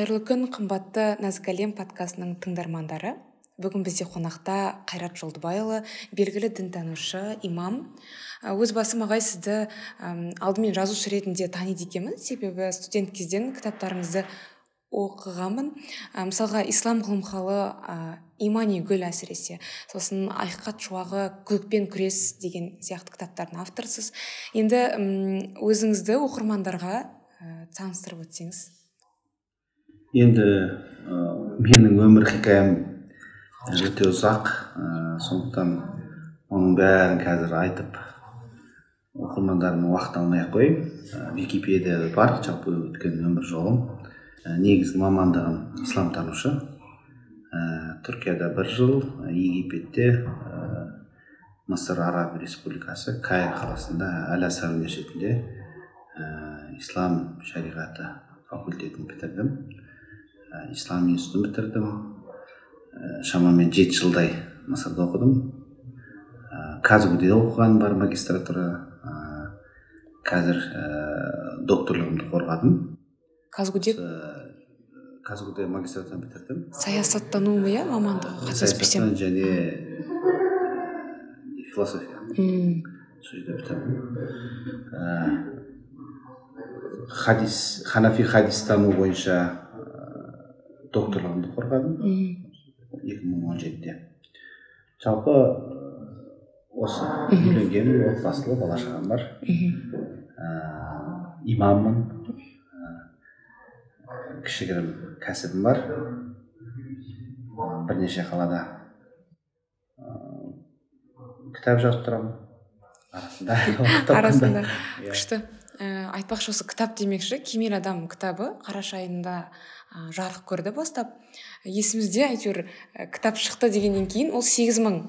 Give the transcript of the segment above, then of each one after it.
қайырлы күн қымбатты нәзік әлем подкастының тыңдармандары. Бүгін бізде қонақта қайрат жолдыбайұлы белгілі дінтанушы имам. Өз басым ағай сізді алдымен жазушы ретінде таниды екенмін. Себебі студент кезден кітаптарыңызды оқығанмын. Мысалға ислам ғылымхалы ә, имани гүл әсіресе. Сосын ақиқат шуағы көкпен күрес деген сияқты кітаптардың авторысыз енді өзіңізді оқырмандарға таныстырып өтсеңіз. Енді ә, менің өмір хикаям өте ұзақ. Ә, сондықтан оның бәрін қазір айтып оқырмандарыма уақыт алмай ақ қояйын. Ә, википедияда бар жалпы өткен өмір жолым. Ә, негізгі мамандығым исламтанушы. Ә, түркияда бір жыл египетте ә, мысыр араб республикасы каир қаласында әл асар университетінде ә, ислам шариғаты факультетін бітірдім. Ислам институтын бітірдім. Ә, шамамен жеті жылдай мысырда оқыдым. Ә, казгуде оқығаным бар магистратура. Ә, қазір ә, докторлығымды қорғадым. Казгуде казгуде магистратураны бітірдім. Саясаттану иә мамандығы қателеспесем және философия. Сол жерде бітірдім. Хадис ханафи хадистану бойынша докторлығымды қорғадым. Екі мың он жетіде. Жалпы осы үйленгенмін отбасылы бала шағам бар ә, имаммын. Ә, кішігірім кәсібім бар. Бірнеше қалада ә, кітап жазып тұрамын. Арасында арасында. Иә. күшті. Ә, айтпақшы осы кітап демекші. Кемел адам кітабы қараша айында жарық көрді бастап есімізде әйтеуір ә, кітап шықты дегеннен кейін ол сегіз мың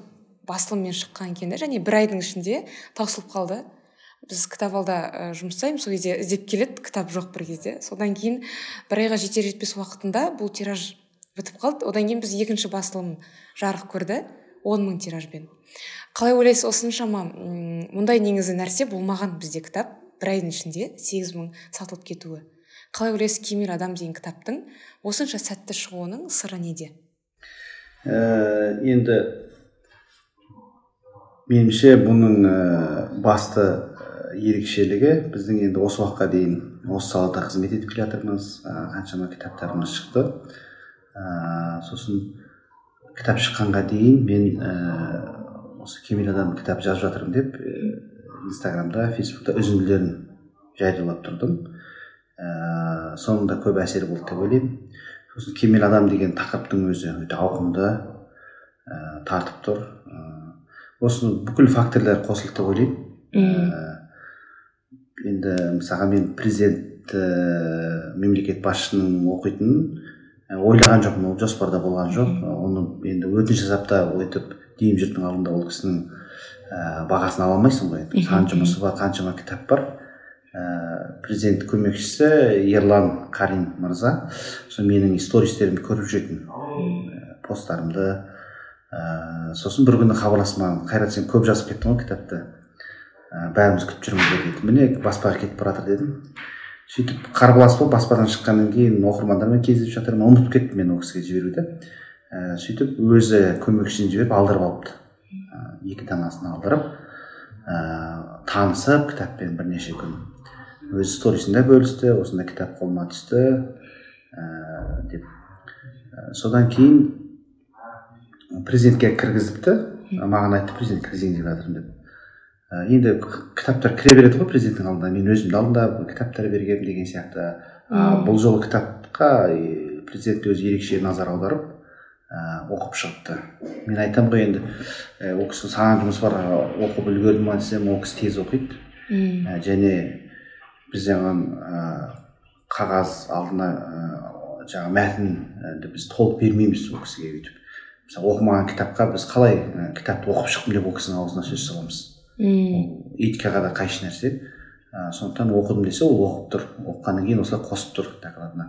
басылыммен шыққан екен және бір айдың ішінде таусылып қалды. Біз кітап алда ә, жұмыс жасаймыз сол кезде іздеп келеді кітап жоқ бір кезде. Содан кейін бір айға жетер жетпес уақытында бұл тираж бітіп қалды. Одан кейін біз екінші басылым жарық көрді он мың тиражбен. Қалай ойлайсыз осыншама мұндай негізі нәрсе болмаған бізде кітап. Бір айдың ішінде сегіз мың сатылып кетуі. Қалай ойлайсыз кемел адам деген кітаптың осынша сәтті шығуының сыры неде? Ә, енді меніңше бұның ә, басты ерекшелігі біздің енді осы уақытқа дейін осы салада қызмет етіп келе жатырмыз қаншама кітаптарымыз шықты. Ә, сосын кітап шыққанға дейін мен ә, осы кемел адам кітап жазып жатырмын деп инстаграмда фейсбукта үзінділерін жариялап тұрдым. Ә, соның да көп әсері болды деп ойлаймын. Сосын кемел адам деген тақырыптың өзі өте ауқымды ә, тартып тұр. Ә, осы бүкіл факторлар қосылды деп ойлаймын. Ә, енді мысалға мен президент ә, мемлекет басшысының оқитынын ойлаған жоқпын. Ол жоспарда болған жоқ. Оны енді өтініш жасап та өйтіп дүйім жұрттың алдында ол кісінің ә, бағасын ала алмайсың ғой. Сан жұмысы бар қаншама кітап бар. Президент көмекшісі ерлан карим мырза. Сол менің стористерімді көріп жүретін ә, посттарымды ә, сосын бір күні хабарласып маған қайрат сен көп жазып кеттің ғой кітапты. Ә, бәріміз күтіп жүрміз деді. Міне баспаға кетіп бара жатыр дедім. Сөйтіп қарбалас болып баспадан шыққаннан кейін оқырмандармен кездесіп жатырмын ұмытып кеттім мен ол кісіге жіберуді. Ә, сөйтіп өзі көмекшісін жіберіп алдырып алыпты. Екі данасын алдырып ә, танысып кітаппен бірнеше күн. Өз сторисінде бөлісті осындай кітап қолыма түсті ә, деп содан кейін президентке кіргізіпті маған айтты президент кіргізейін деп жатырмын деп енді кітаптар кіре береді ғой президенттің алдына мен өзімді алдында кітаптар бергенмін деген сияқты. А бұл жолы кітапқа президент өзі ерекше назар аударып ә, оқып шығыпты мен айтамын ғой енді ол кісі саған жұмыс бар оқып үлгерді ма десем ол кісі тез оқиды. Және біз жаңағы ә, қағаз алдына ә, жаңағы мәтінді біз толық бермейміз ол кісіге өйтіп. Мысалы оқымаған кітапқа біз қалай ә, кітапты оқып шықтым деп ол кісінің аузына сөз саламыз. Ол этикаға да қайшы нәрсе. Ә, сондықтан оқыдым десе ол оқып тұр. Оқығаннан кейін осылай қосып тұр докладына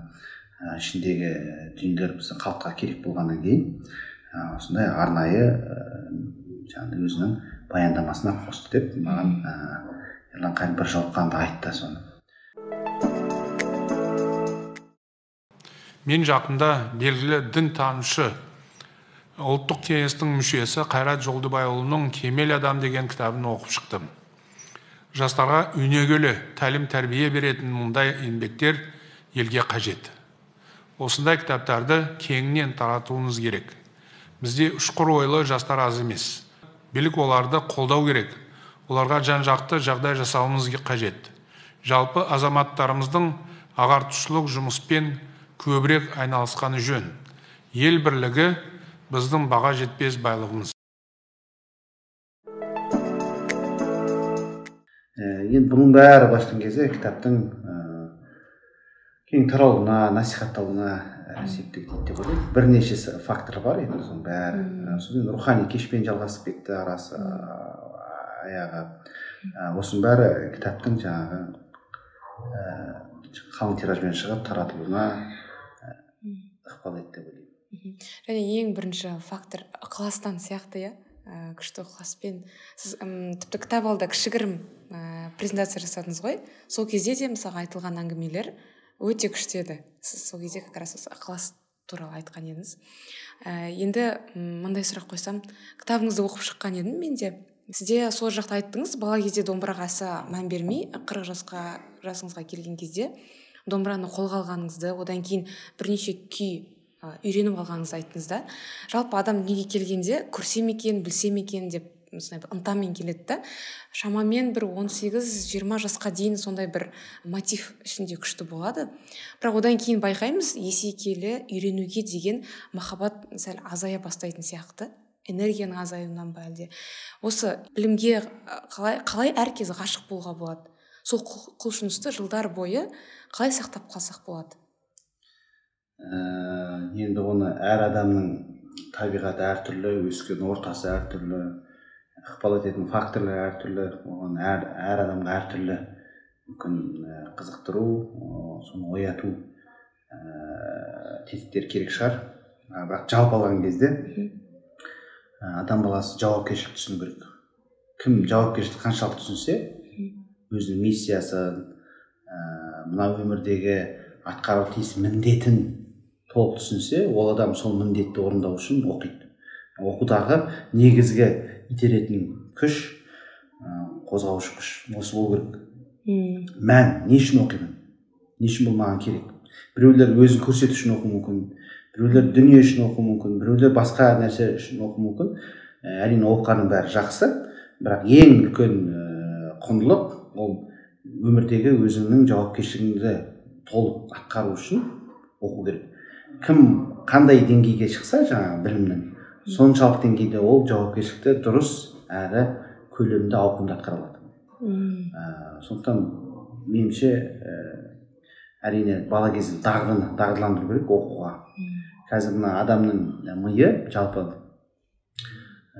ә, ішіндегі дүниелер біздің халыққа керек болғаннан кейін ә, осындай арнайы ә, жаңағыдай өзінің баяндамасына қосты деп маған ә, ерлан қарин бір жолыққанда айтты соны. Мен жақында белгілі дін танушы ұлттық кеңестің мүшесі қайрат жолдыбайұлының кемел адам деген кітабын оқып шықтым. Жастарға өнегелі тәлім тәрбие беретін мұндай еңбектер елге қажет. Осындай кітаптарды кеңінен таратуымыз керек. Бізде ұшқыр ойлы жастар аз емес. Билік оларды қолдау керек. Оларға жан жақты жағдай жасауымыз қажет. Жалпы азаматтарымыздың ағартушылық жұмыспен көбірек айналысқаны жөн. Ел бірлігі біздің баға жетпес байлығымыз. Енді бұның бәрі былайша айтқан кезде кітаптың кең таралуына насихатталуына септік дейді деп ойлаймын. Бірнеше фактор бар енді соның бәрі. Сосын рухани кешпен жалғасып кетті арасы аяғы. Осының бәрі кітаптың жаңағы қалың тиражбен шығып таратылуына ықпал етті деп ойлаймын. Және ең бірінші фактор ықыластан сияқты иә? Күшті ықыласпен сіз тіпті кітап алда кішігірім ә, презентация жасадыңыз ғой. Сол кезде де мысалға айтылған әңгімелер өте күшті еді. Сіз сол кезде как раз осы ықылас туралы айтқан едіңіз. Ә, енді мындай сұрақ қойсам кітабыңызды оқып шыққан едім мен де. Сізде сол жақта айттыңыз бала кезде домбыраға аса мән бермей қырық жасқа жасыңызға келген кезде. Домбыраны қолға алғаныңызды одан кейін бірнеше күй үйреніп алғаныңызды айттыңыз да. Жалпы адам дүниеге келгенде көрсем екен білсем екен деп осындай ынтамен келеді да. Шамамен бір 18-20 жасқа дейін сондай бір мотив ішінде күшті болады. Бірақ одан кейін байқаймыз есе келе үйренуге деген махаббат сәл азая бастайтын сияқты. Энергияның азаюынан ба әлде? Осы білімге қалай қалай әркез ғашық болуға болады? Сол құлшынысты жылдар бойы қалай сақтап қалсақ болады? Ә, енді оны әр адамның табиғаты әртүрлі өскен ортасы әртүрлі ықпал ететін факторлар әртүрлі оған әр, әр адамға әртүрлі мүмкін ә, қызықтыру соны ояту ә, тетіктер керек шығар. Бірақ жалпы алған кезде ә, адам баласы жауапкершілік түсіну керек. Кім жауапкершілікті қаншалықты түсінсе өзінің миссиясын ә, мына өмірдегі атқару тиіс міндетін толық түсінсе ол адам сол міндетті орындау үшін оқиды. Оқудағы негізгі итеретін күш қозғаушы күш осы болу керек. Мән не үшін оқимын? Не үшін бұл маған керек? Біреулер өзін көрсету үшін оқуы мүмкін біреулер дүние үшін оқуы мүмкін біреулер басқа нәрсе үшін оқуы мүмкін. Ә, әрине оқығанның бәрі жақсы. Бірақ ең үлкен ә, құндылық ол өмірдегі өзіңнің жауапкершілігіңді толық атқару үшін оқу керек. Кім қандай деңгейге шықса жаңағы білімнің соншалық деңгейде ол жауапкершілікті дұрыс әрі көлемді ауқымды атқара алады ә, сондықтан меніңше ә, әрине бала кезде дағдыны дағдыландыру керек оқуға. Қазір мына адамның миы жалпы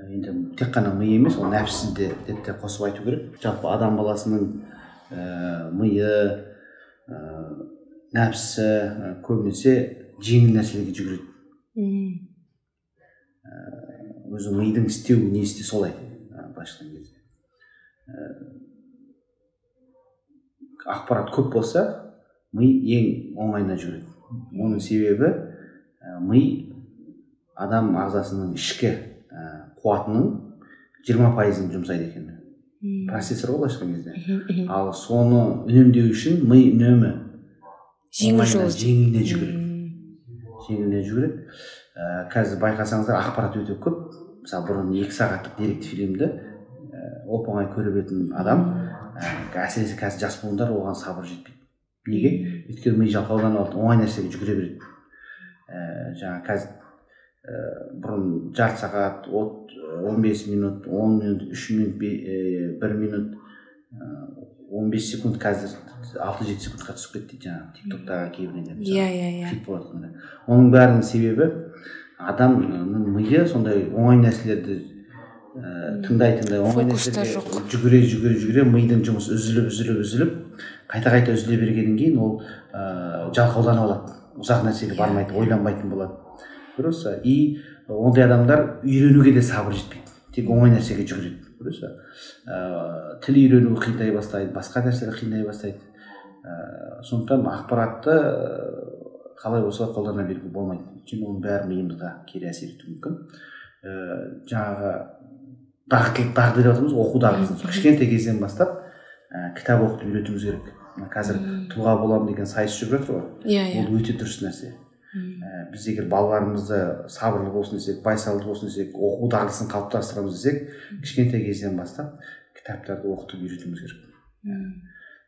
енді тек қана ми емес ол нәпсі де деп те қосып айту керек. Жалпы адам баласының ә, миы ә, нәпсі ә, көбінесе жеңіл нәрселерге жүгіреді. Өзі мидың істеуі несі де солай былайша айтқан кезде ақпарат көп болса ми ең оңайына жүгіреді. Оның себебі ми адам ағзасының ішкі ә, қуатының жиырма пайызын жұмсайды екен. Процессор ғой былайша айтқан кезде ал соны үнемдеу үшін ми үнемі жеңіліне жүгіреді. Жеңіліне жүгіреді. Ә, қазір байқасаңыздар ақпарат өте көп. Мысалы бұрын екі сағаттық деректі фильмді ә, оп оңай көре беретін адам ә, әсіресе қазір жас буындар оған сабыр жетпейді. Неге? Өйткені ми жалқауланып алады оңай нәрсеге жүгіре береді. Ә, жаңағы қазір ә, бұрын жарты сағат он бес минут он минут үш минут бір минут он бес секунд қазір алты жеті секундқа түсіп кетті дейді жаңағы тик токтағы кейбір иә иә. Иә хит оның бәрінің себебі адамның миы сондай оңай нәрселерді ә, тыңдай тыңдай оңай нәрселерге жүгіре жүгіре жүгіре мидың жұмысы үзіліп үзіліп үзіліп қайта қайта үзіле бергеннен кейін ол ә, жалқауланып алады. Ұзақ нәрсеге бармайды ойланбайтын болады. Дұрыс и ондай адамдар үйренуге де сабыр жетпейді. Тек оңай нәрсеге жүгіреді дұрыс ә, тіл үйрену қиындай бастайды басқа нәрселер қиындай бастайды. Ә, сондықтан ақпаратты қалай болса қолдана беруге болмайды. Өйткені оның бәрі миымызға кері әсер етуі мүмкін. Ііі жаңағы дағдылық дағды деп жатырмыз оқу дағдысын кішкентай кезден бастап ә, кітап оқытып үйретуіміз керек. Қазір тұлға боламын деген сайыс жүріп жатыр ғой. Иә иә. Ол өте дұрыс нәрсе. Ә, біз егер балаларымызды сабырлы болсын десек байсалды болсын десек оқу дағдысын қалыптастырамыз десек кішкентай кезден бастап кітаптарды оқытып үйретуіміз керек.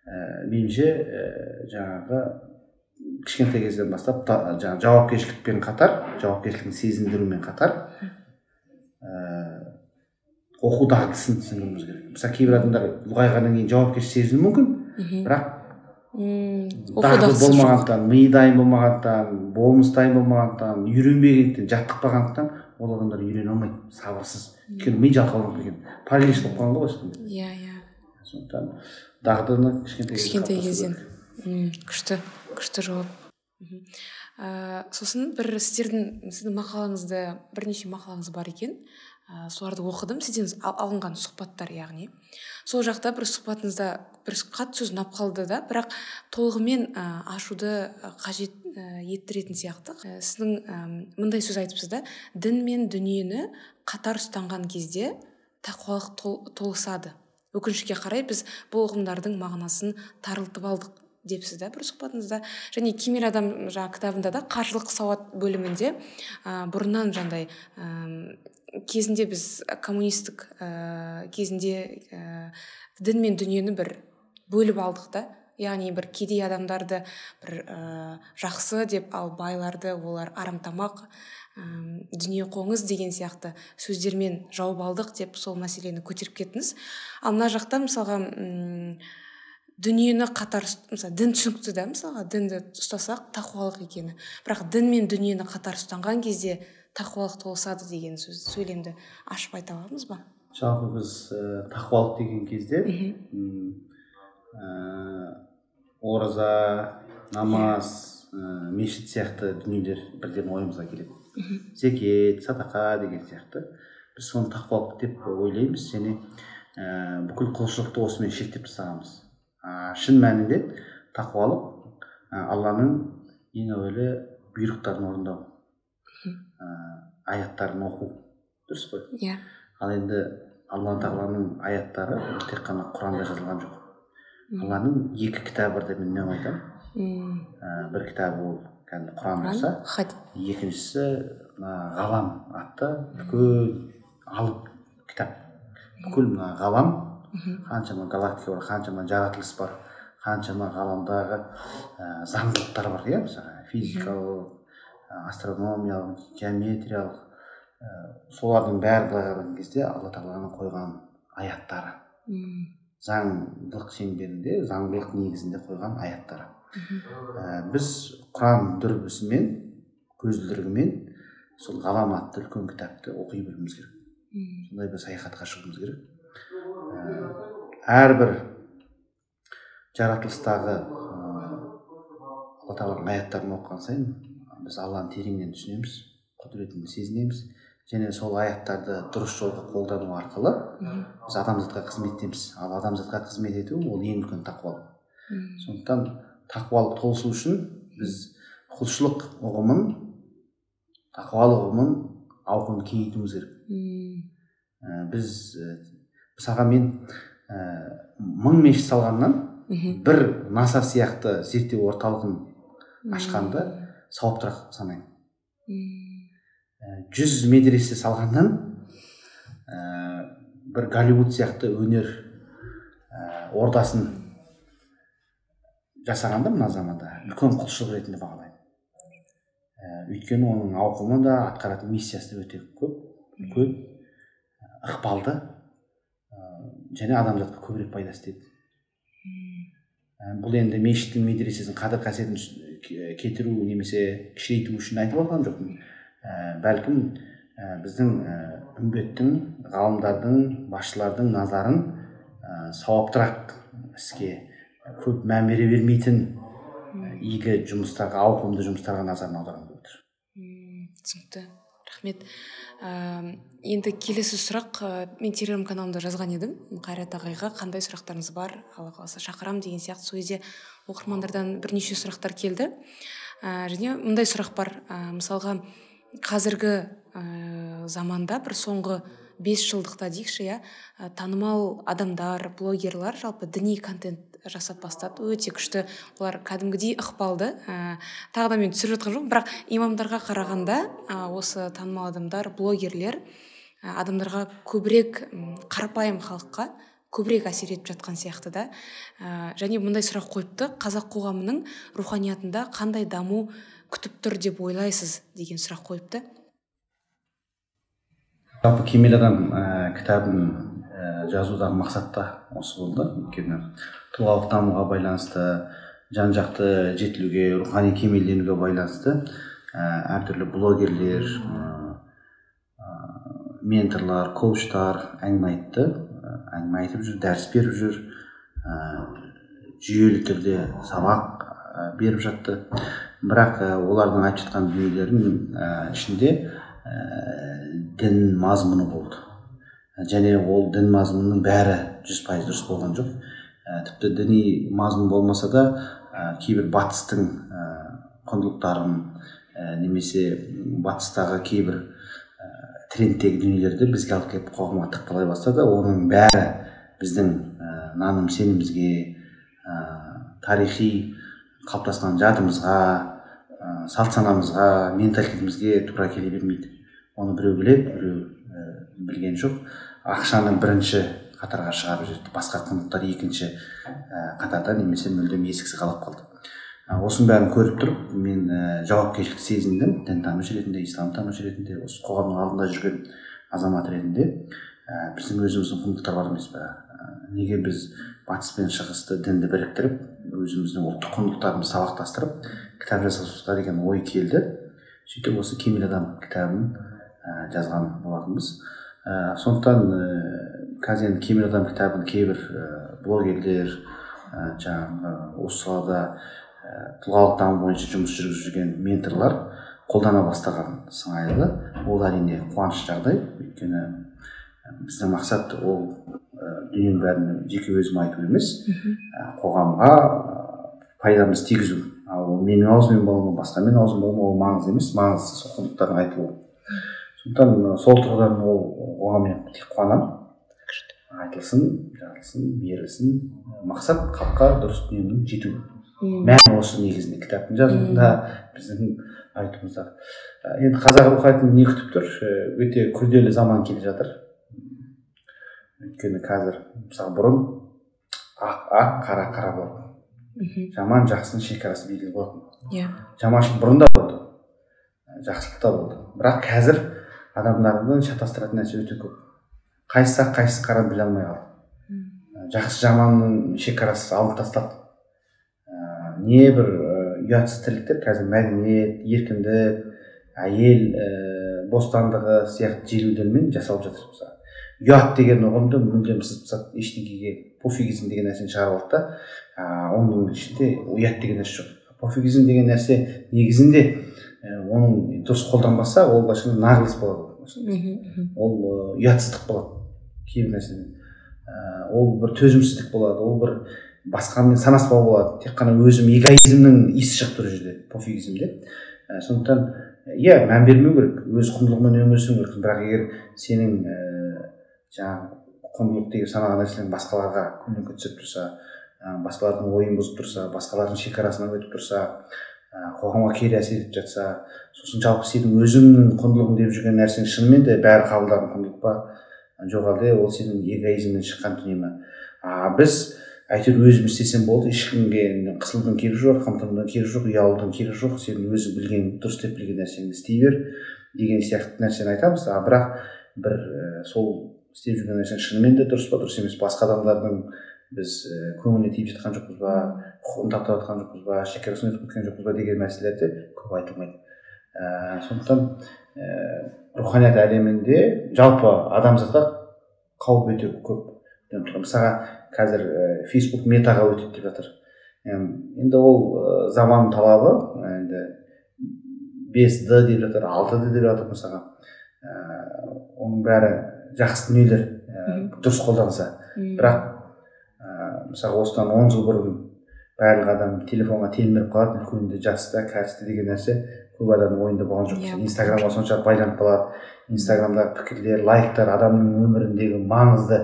Ә, меніңше ә, жаңағы кішкентай кезден бастап та, жаңағы жауапкершілікпен қатар жауапкершілігін сезіндірумен қатар ә, оқу дағдысын түсіндіруіміз керек. Мысалы кейбір адамдар ұлғайғаннан кейін жауапкершілік сезіну мүмкін бірақ дағды болмағандықтан миы дайын болмағандықтан болмысы дайын болмағандықтан үйренбегендіктен жаттықпағандықтан ол адамдар үйрене алмайды сабырсыз. Өйткені ми жалқауланып кеткен паралич болып қалған ғой ешкімде иә иә. Сондықтан дағдыны кішкентай кішкентай кезден. күшті күшті жауап. Мхм. ә, сосын бір сіздердің сіздің мақалаңызды бірнеше мақалаңыз бар екен. Ә, соларды оқыдым. Сізден ал- алынған сұхбаттар яғни. Сол жақта бір сұхбатыңызда бір қатты сөз ұнап қалды да бірақ толығымен ә, ашуды ә, қажет ә, еттіретін сияқты. Ә, сіздің ә, мындай сөз айтыпсыз да дін мен дүниені қатар ұстанған кезде тақуалық тол, толысады өкінішке қарай біз бұл ұғымдардың мағынасын тарылтып алдық. Депсіз да бір сұхбатыңызда және кемел адам жаңағы кітабында да қаржылық сауат бөлімінде ә, бұрыннан жаңағыдай ә, кезінде біз коммунистік ә, кезінде ә, дін мен дүниені бір бөліп алдық та. Яғни бір кедей адамдарды бір ә, жақсы деп ал байларды олар арамтамақ ә, дүние қоңыз деген сияқты сөздермен жауып алдық деп сол мәселені көтеріп кеттіңіз. Ал мына жақта мысалға дүниені қатар мысалы дін түсінікті да мысалға дінді ұстасақ тақуалық екені. Бірақ дін мен дүниені қатар ұстанған кезде тақуалық толысады деген сөз сөйлемді ашып айта аламыз ба? Жалпы біз ә, тақуалық деген кезде ә, ораза намаз ә, мешіт сияқты дүниелер бірден ойымызға келеді. Зекет садақа деген сияқты. Біз соны тақуалық деп ойлаймыз және ә, бүкіл құлшылықты осымен шектеп тастағанбыз. Ә, шын мәнінде тақуалық ә, алланың ең әуелі бұйрықтарын орындау. Ә, аяттарын оқу. Дұрыс қой. Иә. Ал енді алла тағаланың аяттары ол тек қана құранда жазылған жоқ. Алланың екі кітабы бар деп мен үнемі айтамын. Ә, бір кітабы ол кәдімгі құран болса екіншісі мына ғалам атты бүкіл алып кітап. Бүкіл мына ғалам. Қаншама галактика бар қаншама жаратылыс бар қаншама ғаламдағы ә, заңдылықтар бар иә мысалы физикалық ә, астрономиялық геометриялық ә, солардың бәрін былай қараған кезде алла тағаланың қойған аяттары. М, заңдылық шеңберінде заңдылық негізінде қойған аяттары. Ә, біз құран дүрбісімен көзілдірігімен сол ғалам атты үлкен кітапты оқи білуіміз керек. Сондай бір саяхатқа шығуымыз керек. Әрбір жаратылыстағы алла тағаланың аяттарын оқыған сайын біз алланы тереңнен түсінеміз құдіретін сезінеміз және сол аяттарды дұрыс жолға қолдану арқылы біз адамзатқа қызмет етеміз. Ал адамзатқа қызмет ету ол ең үлкен тақуалық сондықтан тақуалық толысу үшін біз құлшылық ұғымын тақуалық ұғымын ауқымын кеңейтуіміз керек. Ә, біз мысалға мен ә, мың мешіт салғаннан мхм. бір насар сияқты зерттеу орталығын ашқанды сауаптырақ санаймын. Ә, жүз медресе салғаннан ә, бір голливуд сияқты өнер ә, ордасын жасағанды мына заманда үлкен құлшылық ретінде бағалаймын. Ә, өйткені оның ауқымы да атқаратын миссиясы да өте көп үлкен ықпалды. Және адамзатқа көбірек пайдасы тиеді. Ә, бұл енді мешіттің медресесінің қадір қасиетін кетіру немесе кішірейту үшін айтып отырған жоқпын. Ә, бәлкім ә, біздің ә, үмбеттің ғалымдардың басшылардың назарын ә, сауаптырақ іске көп мән бере бермейтін ә, игі жұмыстарға ауқымды жұмыстарға назарын аударған болып отыр. Түсінікті. Рахмет. Ә, енді келесі сұрақ ә, мен телеграм каналымда жазған едім. Қайрат ағайға қандай сұрақтарыңыз бар? Алла қаласа шақырамын деген сияқты. Сол кезде оқырмандардан бірнеше сұрақтар келді. Ә, және мындай сұрақ бар. Ә, мысалға қазіргі ә, заманда бір соңғы бес жылдықта дейікші иә? Танымал адамдар блогерлар жалпы діни контент жасап бастады. Өте күшті. Олар кәдімгідей ықпалды. Ә, тағы да мен түсіріп жатқан жоқпын. Бірақ имамдарға қарағанда ә, осы танымал адамдар блогерлер ә, адамдарға көбірек қарапайым халыққа көбірек әсер етіп жатқан сияқты да. Ә, және мындай сұрақ қойыпты. Қазақ қоғамының руханиятында қандай даму күтіп тұр деп ойлайсыз деген сұрақ қойыпты. Жалпы кемел адам ә, кітабын ә, жазудағы мақсат та осы болды. Өйткені тұлғалық дамуға байланысты жан жақты жетілуге рухани кемелденуге байланысты ә, әртүрлі блогерлер ә, менторлар коучтар әңгіме айтты әңгіме айтып жүр дәріс беріп жүр ә, жүйелі түрде сабақ беріп жатты. Бірақ ә, олардың айтып жатқан дүниелерінің ә, ішінде дін мазмұны болды. Және ол дін мазмұнының бәрі жүз пайыз дұрыс болған жоқ. Ә, тіпті діни мазмұн болмаса да ә, кейбір батыстың ә, құндылықтарын ә, немесе батыстағы кейбір ә, трендтегі дүниелерді бізге алып келіп қоғамға тықпалай бастады. Оның бәрі біздің ә, наным сенімімізге ә, тарихи қалыптасқан жадымызға ә, салт санамызға менталитетімізге тура келе бермейді. Оны біреу біледі біреу білген жоқ. Ақшаны бірінші қатарға шығарып жіберді. Басқа құндылықтар екінші ә, қатарда немесе мүлдем есіксіз қалып қалды. Ә, осының бәрін көріп тұрып мен ә, жауапкершілік сезіндім. дінтанушы ретінде исламтанушы ретінде осы қоғамның алдында жүрген азамат ретінде. Ә, біздің өзіміздің құндылықтар бар емес па ә, неге біз батыс пен шығысты дінді біріктіріп өзіміздің ұлттық құндылықтарымызды сабақтастырып кітап жасасуға деген ой келді. Сөйтіп осы кемел адам кітабын ә, жазған болатынбыз. Ә, сондықтан қазір енді кемел адам кітабын кейбір ә, блогерлер ә, жаңағы осы салада ә, тұлғалық даму бойынша жұмыс жүргізіп жүрген менторлар қолдана бастаған сыңайлы. Ол әрине қуанышты жағдай. Өйткені біздің мақсат ол ә, дүниенің бәрін жеке өзім айту емес. Ә, қоғамға пайдамыз тигізу. Ал ол менің аузыммен бола ма басқа менің аузым бола ма ол маңызды емес. Маңыздысы сол құндылықтардың айтылуы. Сондықтан сол тұрғыдан ол оған мен тек қуанамын. Айтылсын жазылсын берілсін мақсат халыққа дұрыс дүниенің жету мәні осы негізінде кітаптың жазуында біздің айтуымызда. Енді қазақ руханиятын не күтіп тұр? Өте күрделі заман келе жатыр. Өйткені қазір мысалы бұрын ақ ақ қара қара болатын. Жаман жақсының шекарасы белгілі болатын. Иә. Жаманшылық бұрын да болды. Жақсылық та болды. Бірақ қазір адамдарды шатастыратын нәрсе өте көп. Қайсысы ақ қайсысы қара біле алмай қалды. Жақсы жаманның шекарасы алынып тасталды ә, не бір ұятсыз тірліктер қазір мәдениет еркіндік әйел ә, бостандығы сияқты желеудермен жасалып жатыр мысалы. Ұят деген ұғымды мүлдем сызып тастады. Ештеңеге пофигизм деген нәрсені шығарып алды да ә, оның ішінде ұят деген нәрсе жоқ. Пофигизм деген нәрсе негізінде ә, оның дұрыс қолданбаса ол былайша нағылыс болады. Ол ұятсыздық болады. Кейбір ә, ол бір төзімсіздік болады ол бір басқамен санаспау болады. Тек қана өзім эгоизмнің иісі шығып тұр жерде пофигизмде. Ә, сондықтан иә мән бермеу керек өз құндылығымен өмір сүру керек. Бірақ егер сенің ә, жаңағы құндылық деген санаған нәрселерің басқаларға көлеңке түсіріп тұрса ә, басқалардың ойын бұзып тұрса басқалардың шекарасынан өтіп тұрса ә, қоғамға кері әсер етіп жатса сосын жалпы сенің өзіңнің құндылығың деп жүрген нәрсең шынымен де бәрі қабылдаған құндылық па? Жоқ әлде ол сенің эгоизмнен шыққан дүние ма а біз әйтеуір өзім істесем болды ешкімге қысылудың керегі жоқ қымтырудың керегі жоқ ұялудың керегі жоқ сен өзің білген дұрыс деп білген нәрсеңді істей бер деген сияқты нәрсені айтамыз. А бірақ бір ә, сол істеп жүрген нәрсең шынымен де дұрыс па дұрыс емес басқа адамдардың біз ә, көңіліне тиіп жатқан жоқпыз ба құқығын таптап жатқан жоқпыз ба шекарасын өтіп кеткен жоқпыз ба деген мәселелер де көп айтылмайды. Ә, сондықтан ә, руханият әлемінде жалпы адамзатқа қауіп өте көп. Мысалға қазір ә, фейсбук метаға өтеді деп жатыр. Енді ол ә, заман талабы енді бес д деп жатыр алты д деп жатыр мысалға. Ә, оның бәрі жақсы дүниелер ә, дұрыс қолданса. Бірақ ә, мысалы осыдан он жыл бұрын барлық адам телефонға телміріп қалады үлкенді жасты кәрісті деген нәрсе көп адамның ойында болған жоқ Иә. инстаграмға соншалық байланып қалады. Инстаграмдағы пікірлер лайктар адамның өміріндегі маңызды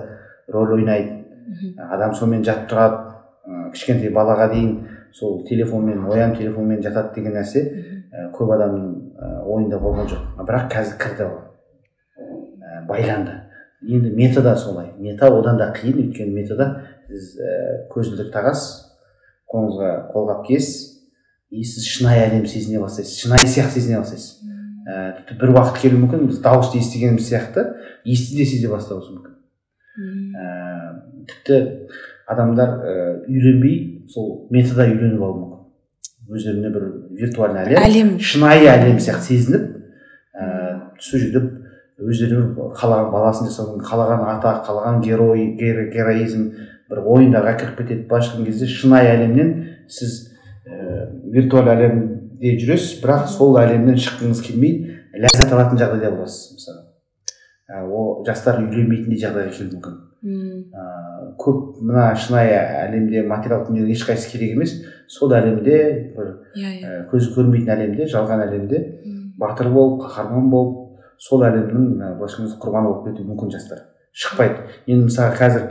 рөл ойнайды. Адам сонымен жатып тұрады. Кішкентай балаға дейін сол телефонмен оян телефонмен жатады деген нәрсе ә, көп адамның ә, ойында болған жоқ. Бірақ қазір кірді ол. Ә, байланды. Енді метада солай. Мета одан да қиын. Өйткені метада сіз ә, көзілдірік тағасыз қолыңызға қолғап киесіз. И сіз шынайы әлем сезіне бастайсыз шынайы сияқты сезіне бастайсыз ә, тіпті бір уақыт келуі мүмкін біз дауысты естігеніміз сияқты иісті де сезе бастауымыз мүмкін. Мм. ә, тіпті адамдар ә, үйленбей сол метада үйленіп алуы мүмкін. Өздеріне бір виртуальный әлем әлем. шынайы әлем сияқты сезініп ә, сөйтіп өздері қалаған баласын жасау қалаған атақ қалаған герой геро- героизм бір ойындарға кіріп кетеді. Былайша айтқан кезде шынайы әлемнен сіз ә, виртуаль әлемде жүресіз бірақ сол әлемнен шыққыңыз келмей ләззат алатын жағдайда боласыз мысалы ә, ол жастар үйленбейтіндей жағдайға келуі мүмкін ә, көп мына шынайы әлемде материалдық дүниенің ешқайсысы керек емес сол әлемде бір иә көзі көрмейтін әлемде жалған әлемде батыр болып қаһарман болып сол әлемнің былайша айтқан кезде құрбаны болып кетуі мүмкін жастар шықпайды енді мысалы қазір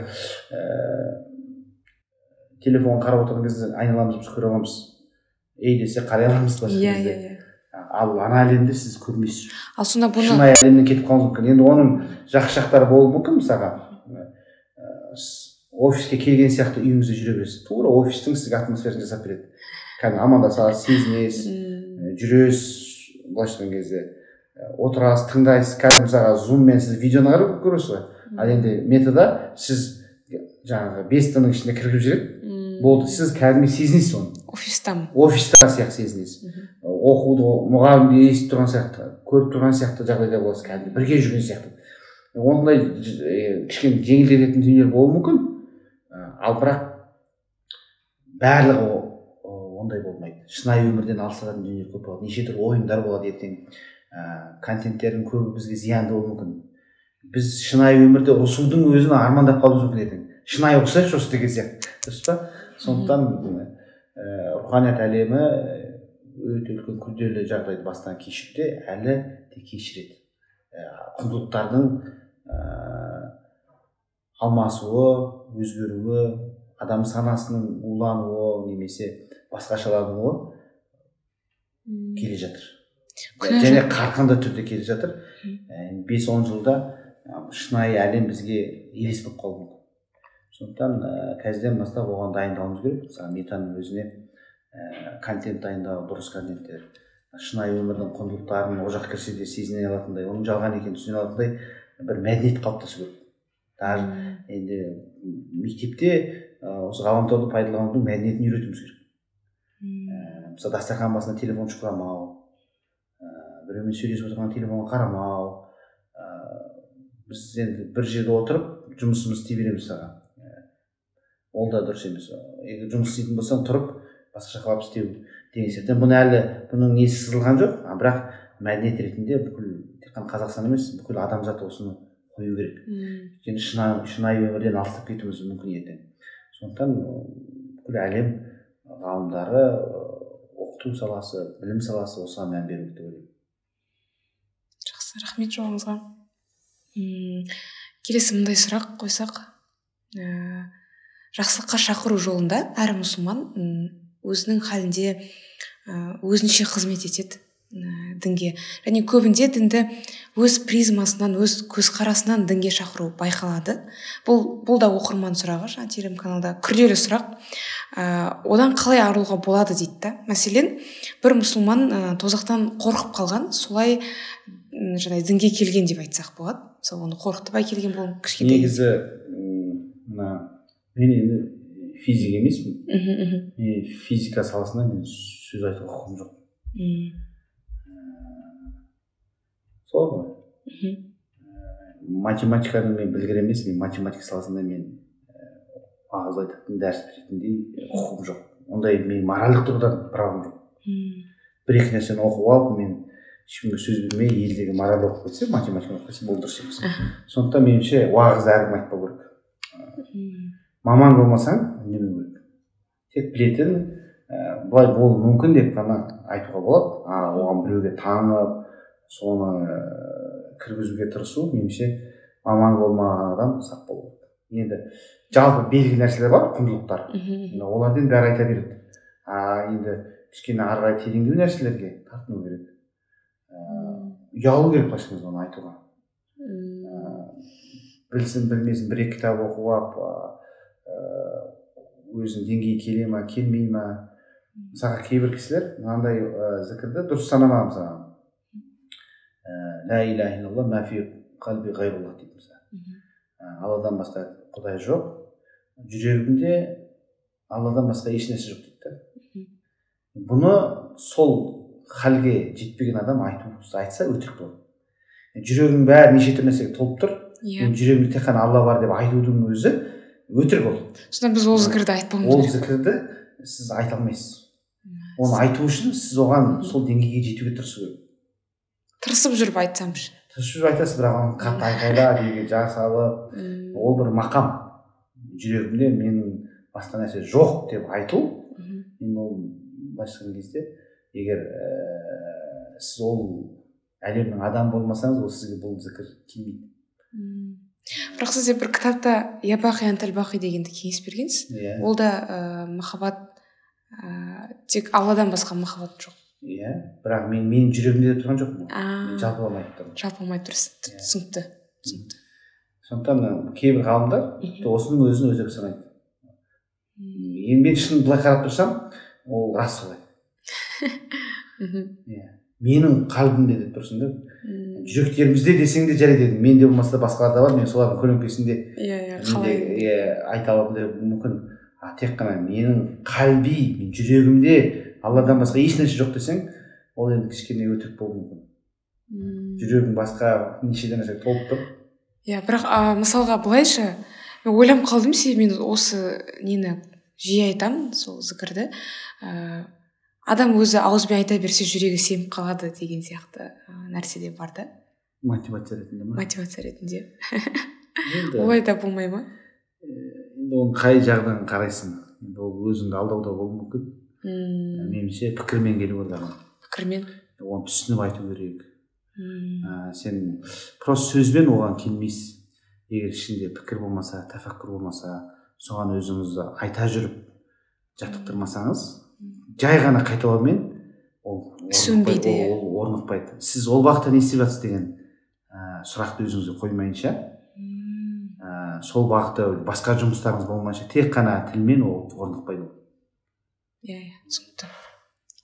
телефон қарап отырған кезде айналамызды біз көре аламыз. Ей десе қарай аламыз былайша иә иә иә. Ал ана әлемді сіз көрмейсіз. Ал сонда бұны шынайы әлемнен кетіп қалуыңыз мүмкін. Енді оның жақсы жақтары болуы мүмкін мысалға. Офиске келген сияқты үйіңізде жүре бересіз. Тура офистің сізге атмосферасын жасап береді. Кәдімгі амандасасыз сезінесіз жүресіз былайша айтқан кезде. Отырасыз тыңдайсыз. Кәдімгі мысалға зуммен сіз видеоны қарап көресіз ғой. Ал енді метада сіз жаңағы бес тінің ішіне кіргізіп жібереді. Болды. Сіз кәдімгі сезінесіз оны. Офистамын офиста сияқты сезінесіз. Оқуды мұғалімді естіп тұрған сияқты көріп тұрған сияқты жағдайда боласыз кәдімгі бірге жүрген сияқты. Ондай кішкене жеңілдететін дүниелер болуы мүмкін. Ал бірақ барлығы ондай болмайды. Шынайы өмірден алыстататын дүниелер көп болады. Неше түрлі ойындар болады ертең. Ә, контенттердің көбі бізге зиянды болуы мүмкін. Біз шынайы өмірде ұрысудың өзін армандап қалуымыз мүмкін ертең. Шынайы ұрысайықшы осы деген сияқты. Дұрыс па? Сондықтан ә, руханият әлемі ә, өте үлкен күрделі жағдайды бастан кешіруде әлі де кешіреді. Ә, құндылықтардың ә, алмасуы өзгеруі адам санасының улануы немесе басқашалануы келе жатыр. Және қарқынды түрде келе жатыр. Мгм. бес он жылда ә, шынайы әлем бізге елес болып қалуы мүмкін. Сондықтан ә, қазірден бастап оған дайындалуымыз керек. Мысалы метаның өзіне ә, контент дайындау дұрыс контенттер шынайы өмірдің құндылықтарын ол жаққа кірсе де сезіне алатындай оның жалған екенін түсіне алатындай бір мәдениет қалыптасу керек. Даже енді мектепте осы ғаламторды пайдаланудың мәдениетін үйретуіміз керек. Ә, мысалы дастархан басында телефон шұқыламау ә, біреумен сөйлесіп отырған телефонға қарамау ә, біз енді бір жерде отырып жұмысымызды істей береміз саған. Ол да дұрыс емес. Егер жұмыс істейтін болсаң тұрып басқаша қалап істеу деген сияқты. Бұны әлі бұның несі сызылған жоқ. А бірақ мәдениет ретінде бүкіл тек қана қазақстан емес бүкіл адамзат осыны қою керек. Өйткені шынайы, шынайы өмірден алыстап кетуіміз мүмкін ертең. Сондықтан бүкіл әлем ғалымдары оқыту саласы білім саласы осыған мән беру керек деп ойлаймын. жақсы рахмет жауабыңызға келесі мындай сұрақ қойсақ ә, жақсылыққа шақыру жолында әр мұсылман өзінің халінде өзінше қызмет етеді дінге. Және көбінде дінді өз призмасынан өз көзқарасынан дінге шақыру байқалады. Бұл бұл да оқырман сұрағы жаңа телеграм каналда күрделі сұрақ. Ә, одан қалай арылуға болады дейді да. Мәселен бір мұсылман ә, тозақтан қорқып қалған солай жаңағы дінге келген деп айтсақ болады. Мысалы оны қорқытып әкелген бұл кішкентай негізі мына мен енді физик емеспін. Мхм, мхм, мен физика саласында мен сөз айтуға құқығым жоқ. М, солай ғой. Мхм, математиканы мен білгір емес мен математика саласында мен уағыз айтатын дәріс беретіндей құқығым жоқ. Ондай мен моральдық тұрғыдан правым жоқ. Бір екі нәрсені оқып алып мен ешкімге сөз бермей елдегі мораль оқып кетсе математика оқып кетсе бұл дұрыс емес. Сондықтан меніңше уағызды әркім айтпау керек. Маман болмасаң үндемеу керек тек білетін ә, былай болуы мүмкін деп қана айтуға болады. А оған біреуге танып соны ә, кіргізуге тырысу меніңше маман болмаған адам сақ болу. Енді жалпы белгілі нәрселер бар құндылықтар. Мхм. Оларды енді бәрі айта береді. А енді кішкене ары қарай тереңдеу нәрселерге тартыну керек. Ыыы ұялу керек былайша айтқанда оны айтуға. Мм. білсін білмесін бір екі кітап оқып алып ыыы өзінің деңгейі келе ма келмей ма? мысалға кейбір кісілер мынандай ыыы зікірді дұрыс санамаған мысалға. Ііі ля иляха илlallah мәфи қалби ғайруллах дейді мысалы. Ә, алладан басқа құдай жоқ. Жүрегімде алладан басқа ешнәрсе жоқ дейді да. Бұны сол халге жетпеген адам айту айтса өтірік болады жүрегінің бәрі неше түрлі нәрсеге толып тұр. Иә. Мен жүрегімде тек қана алла бар деп айтудың өзі өтірік ол. Сонда біз ол зікірді айтпауымыз ол керек. зікірді сіз айта алмайсыз. Оны айту үшін сіз оған сол деңгейге жетуге тырысу керек. Тырысып жүріп айтсам ше тырысып жүріп айтасыз бірақ оны қатты айқайла деге жар салып ол бір мақам. Жүрегімде менің басқа нәрсе жоқ деп айту енді ол былайша айтқан кезде егер ііі сіз ол әлемнің адамы болмасаңыз ол сізге бұл зікір келмейді. Бірақ сізде бір кітапта ябақи антал бақи дегенді кеңес бергенсіз иә. Ол да ыыы махаббат ыыы тек алладан басқа махаббат жоқ. Иә бірақ мен менің жүрегімде деп тұрған мен жалпылама айтып тұрмын жалпылама дұрыс Иә. түсінікті түсінікті. Сондықтан кейбір ғалымдар осының өзін өтірік санайды. Енді мен шын былай қарап тұрсам ол рас солай мхм. иә. Менің қалбымде деп тұрсың да. Жүректерімізде десең де жарайды енді менде болмаса басқаларда бар мен солардың көлеңкесінде иә иә қалай? иә, айта аламын деп мүмкін а тек қана менің қалби мен жүрегімде алладан басқа ешнәрсе жоқ десең ол енді кішкене өтірік болуы мүмкін. Жүрегің басқа неше нәрсе толып тұр. Иә бірақ а, мысалға былайша мен ойланып қалдым себебі мен осы нені жиі айтамын сол зікірді. Ыыы адам өзі ауызбен айта берсе жүрегі семіп қалады деген сияқты нәрсе де бар да. Мотивация ретінде ма? Мотивация ретінде. Олай да болмай ма? Енді оны қай жағынан қарайсың? Енді ол өзіңді алдау да болуы мүмкін. Мм, меніңше пікірмен келу керек адам. Пікірмен? Оны түсініп айту керек. Мм, ә, сен просто сөзбен оған келмейсіз егер ішінде пікір болмаса тәфәккүр болмаса соған өзіңізді айта жүріп жаттықтырмасаңыз жай ғана қайталаумен ол Сөнбейді, орнықпай- иә. орнықпайды. Сіз ол уақытта не істеп жатсыз деген ә, сұрақты өзіңізге қоймайынша ә, сол бағытта басқа жұмыстарыңыз болмайынша тек қана тілмен ол орнықпайды иә иә түсінікті.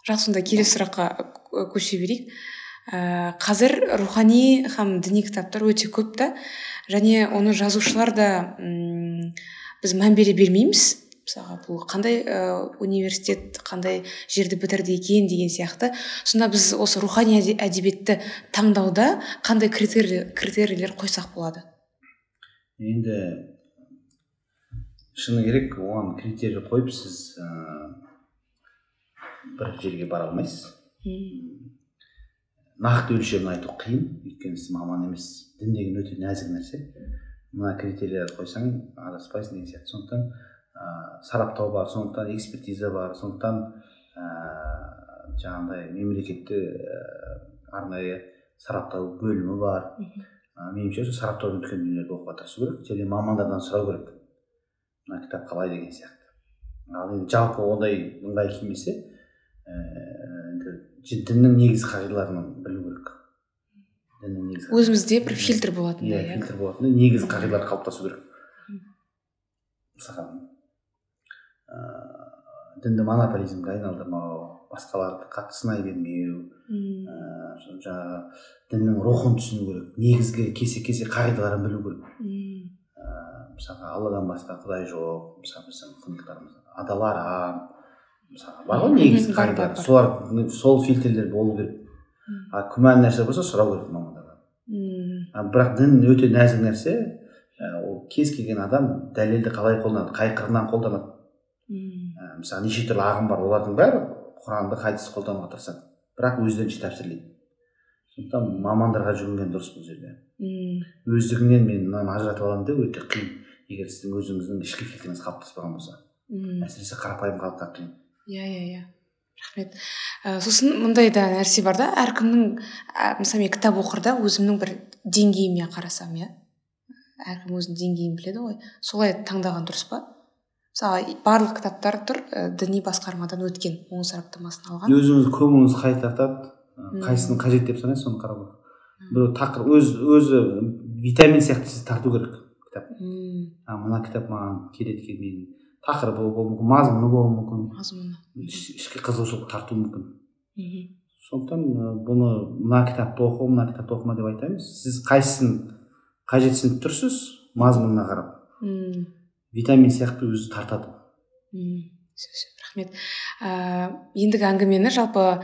Жақсы сонда келесі сұраққа кө- көше берейік. Ә, қазір рухани һәм діни кітаптар өте көп та. Және оны жазушылар да біз мән бере бермейміз. Мысалға бұл қандай ә, университет қандай жерді бітірді екен деген сияқты. Сонда біз осы рухани әде- әдебиетті таңдауда қандай критерий критерийлер қойсақ болады? Енді шыны керек оған критерий қойып сіз ә, бір жерге бара алмайсыз. Нақты өлшемін айту қиын өйткені сіз маман емессіз дін деген өте нәзік нәрсе. Мына критерийлерді қойсаң адаспайсың деген сияқты. Сондықтан ә, сараптау бар сондықтан экспертиза бар сондықтан ә, жаңағыдай мемлекетте ә, арнайы сараптау бөлімі бар. Ә, меніңше сол сараптаудан өткен дүниелерді оқуға тырысу керек және мамандардан сұрау керек. Мына кітап қалай деген сияқты. Ал енді жалпы ондай ыңғай келмесе ііі енді жі- діннің негізгі қағидаларын білу керек. Діннің негізгі өзімізде бір фильтр болатындай иә иә. фильтр болатындай негізгі қағидалар қалыптасу керек. Мысалға ыыы дінді монополизмге айналдырмау басқаларды қатты сынай бермеу М, ыыы сол жаңағы діннің рухын түсіну керек негізгі кесе кесе қағидаларын білу керек. М, ыыы мысалға алладан басқа құдай жоқ мысалы біздің құндылықтарымыз адал арам мысалға бар ғой негізгі қағидалар солар сол фильтрлер болу керек. А күмән нәрсе болса сұрау керек мамандардан. Бірақ дін өте нәзік нәрсе. Ә, ол кез келген адам дәлелді қалай қолданады қай қырынан қолданады м, ә, мысалы неше түрлі ағым бар олардың бәрі құранды хадисті қолдануға тырысады. Бірақ өздерінше тәпсірлейді. Сондықтан мамандарға жүгінген дұрыс бұл жерде. М, өздігіңнен мен мынаны ажыратып аламын деп өте қиын. Егер сіздің өзіңіздің ішкі фильтріңіз қалыптаспаған болса. Мм. Әсіресе қарапайым халыққа қиын. Иә иә иә. Рахмет. Ә, сосын мындай да нәрсе бар да. Әркімнің ә, мысалы мен кітап оқырда өзімнің бір деңгейіме қарасам иә. Әркім өзінің деңгейін біледі ғой. Солай таңдаған дұрыс па? Мысалы барлық кітаптар тұр ә, діни басқармадан өткен оң сараптамасын алған. Өзіңіз көңіліңіз қай тартады Мм. қайсысын қажет деп санайсыз соны қарау керек бір тақыр өз өзі витамин сияқты сіз тарту керек кітап. А мына кітап маған келеді екен мен тақырыбы болуы мүмкін мазмұны болуы мүмкін. Мазмұны. Іш- ішкі қызығушылық тартуы мүмкін. Мхм. Сондықтан ы, бұны мына кітапты оқы мына кітапты оқыма деп айта емес сіз қайсысын қажетсініп тұрсыз мазмұнына қарап. Мм. Витамин сияқты өзі тартады. Рахмет. Ә, ендігі әңгімені жалпы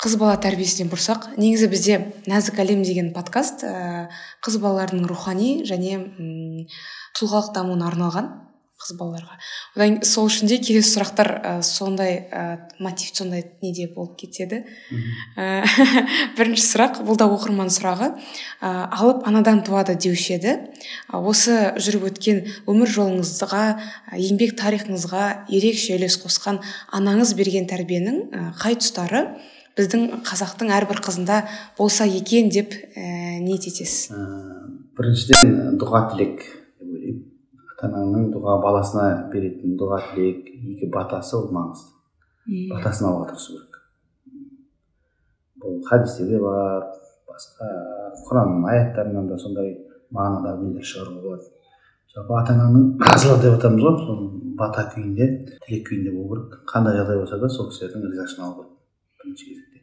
қыз бала тәрбиесінен бұрсақ негізі бізде нәзік әлем деген подкаст ә, қыз балалардың рухани және м, тұлғалық дамуына арналған. Қыз балаларға. Одан сол үшін де келесі сұрақтар ә, сондай ә, мотив сондай неде болып кетеді. Ә, бірінші сұрақ бұл да оқырман сұрағы. Ә, алып анадан туады деуші еді. Ә, осы жүріп өткен өмір жолыңызға ә, еңбек тарихыңызға ерекше үлес қосқан анаңыз берген тәрбиенің ә, қай тұстары біздің қазақтың әрбір қызында болса екен деп ә, ниет етесіз? Ы, біріншіден дұға тілек. Ата ананың дұға баласына беретін дұға тілек игі батасы ол маңызды. Батасын алуға тырысу керек. Бұл хадисте де бар басқа құранның аяттарынан да сондай мағынада нелер шығаруға болады жалпы ата ананың разылығы деп жатамыз ғой сол бата күйінде тілек күйінде болу керек. Қандай жағдай болса да сол кісілердің ризашылығын алу керек бірінші кезекте.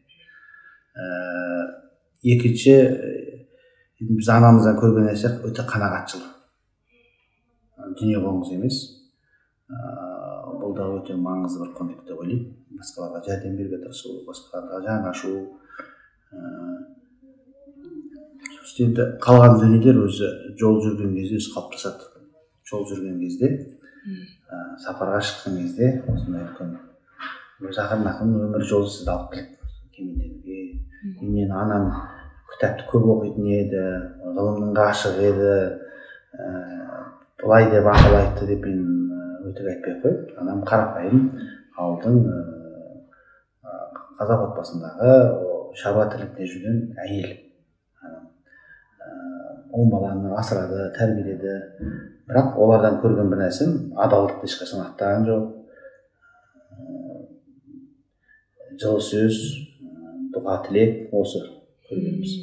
Ііі екінші біз анамыздан көрген нәрсе өте қанағатшыл дүние қоңыз емес ыыы бұл да өте маңызды бір құндылық деп ойлаймын. Басқаларға жәрдем беруге тырысу басқаларға жан ашу ыыы енді қалған дүниелер өзі жол жүрген кезде өзі қалыптасады жол жүрген кезде ә, сапарға шыққан кезде осындай үлкен өзі ақырын ақырын өмір жолы сізді алып келеді кемелденуге анам кітапты көп оқитын еді ғылымның ғашығы еді ііі былай деп ақыл айтты деп мен өтірік айтпай ақ қояйын. Анам қарапайым ауылдың қазақ отбасындағы шаруа тірлігінде жүрген әйел. Он баланы асырады тәрбиеледі. Бірақ олардан көрген бір нәрсем адалдықты ешқашан аттаған жоқ. Жылы сөз дұға тілек осы көргеніміз.